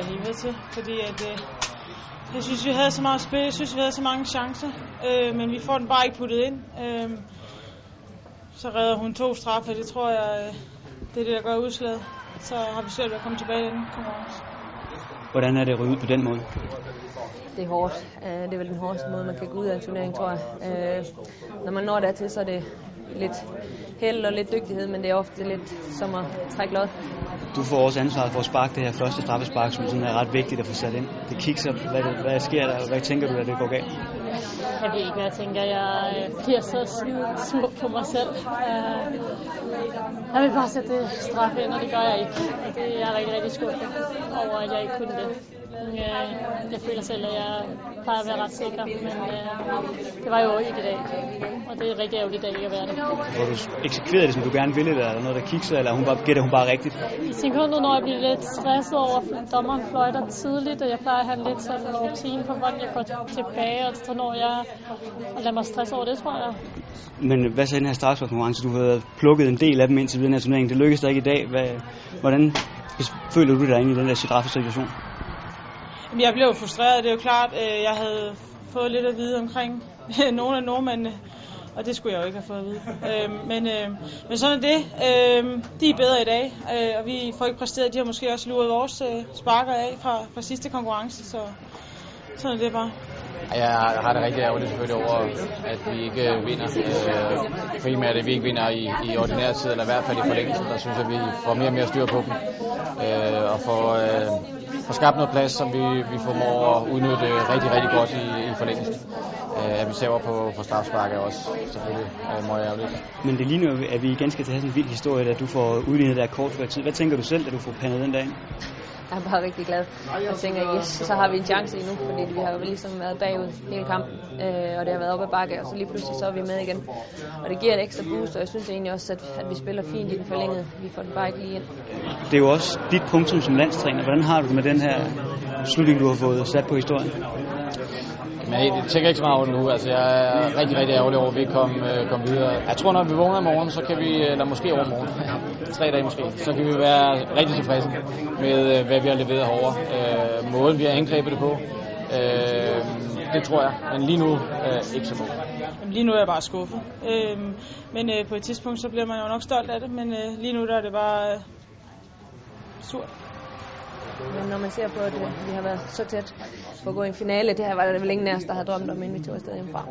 jeg helvede til, fordi at, øh, jeg synes, vi havde så meget spil, jeg synes, vi havde så mange chancer, øh, men vi får den bare ikke puttet ind. Øh, så redder hun to straffe, det tror jeg, øh, det er det, der gør udslaget. Så har vi svært ved at komme tilbage i den konkurrence. Hvordan er det at ryge ud på den måde? Det er hårdt. Øh, Det er vel den hårdeste måde, man kan gå ud af en turnering, tror jeg. Øh, Når man når dertil, så er det lidt held og lidt dygtighed, men det er ofte lidt som at trække lod. Du får også ansvaret for at sparke det her første straffespark, som sådan er ret vigtigt at få sat ind. Det kikser, hvad, det, hvad sker der, hvad tænker du, at det går galt? Jeg ved ikke, jeg tænker. Jeg øh, bliver så skide smuk på mig selv. Øh, jeg vil bare sætte straf ind, og det gør jeg ikke. Og det er jeg rigtig, rigtig skuffet over, at jeg ikke kunne det. Øh, Jeg føler selv, at jeg plejer at være ret sikker, men øh, det var jo ikke i dag. Og det er rigtig ærgerligt, at ikke at være det. Hvor du eksekverede det, som du gerne ville, eller er der noget, der kikser, eller hun bare, gætter hun bare rigtigt? I sekundet, når jeg bliver lidt stresset over, at dommeren fløjter tidligt, og jeg plejer at have lidt sådan en rutine for, hvordan jeg går tilbage, og så når jeg og lader mig stresse over det, tror jeg. Men hvad så den her straffesparkskonkurrence? Du har plukket en del af dem indtil videre i den her turnering. Det lykkedes der ikke i dag. Hvad, hvordan føler du dig inde i den der straffesituation? Jeg blev frustreret, det er jo klart. Øh, jeg havde fået lidt at vide omkring nogle af nordmændene, og det skulle jeg jo ikke have fået at vide. Øh, Men, øh, men sådan er det. Øh, De er bedre i dag, øh, og vi får ikke præsteret. De har måske også luret vores øh, sparker af fra, fra sidste konkurrence, så sådan er det bare. Jeg har det rigtig ærgerligt selvfølgelig over, at vi ikke vinder. Øh, primært at vi ikke vinder i, i ordinær tid, eller i hvert fald i forlængelsen. Der synes jeg, at vi får mere og mere styr på dem. Øh, og får, øh, får skabt noget plads, som vi, vi formår at udnytte rigtig, rigtig godt i, i forlængelsen. Øh, at vi ser på, på strafspark er også selvfølgelig øh, meget ærgerligt. Men det ligner jo, at vi igen skal til at have sådan en vild historie, at du får udlignet der kort før tid. Hvad tænker du selv, da du får pandet den dag? Jeg er bare rigtig glad. Jeg tænker, yes, så har vi en chance endnu, fordi vi har jo ligesom været bagud hele kampen, øh, og det har været op ad bakke, og så lige pludselig så er vi med igen. Og det giver et ekstra boost, og jeg synes egentlig også, at, at vi spiller fint i den forlængede. Vi får den bare ikke lige ind. Det er jo også dit punktum som landstræner. Hvordan har du det med den her slutning, du har fået sat på historien? Men det tænker ikke så meget over det nu. Altså, jeg er rigtig, rigtig ærgerlig over, at vi ikke kom, øh, kom videre. Jeg tror, når vi vågner i morgen, så kan vi, øh, eller måske over morgen, tre dage måske, så kan vi være rigtig tilfredse med, øh, hvad vi har leveret herovre. Øh, måden, vi har angrebet det på, øh, det tror jeg. Men lige nu øh, ikke så godt. Lige nu er jeg bare skuffet. Øh, men øh, på et tidspunkt, så bliver man jo nok stolt af det, men øh, lige nu der er det bare øh, surt. Men når man ser på, at vi har været så tæt på at gå i en finale, det her var der vel ingen af os, der har drømt om, inden vi tog afsted hjemmefra.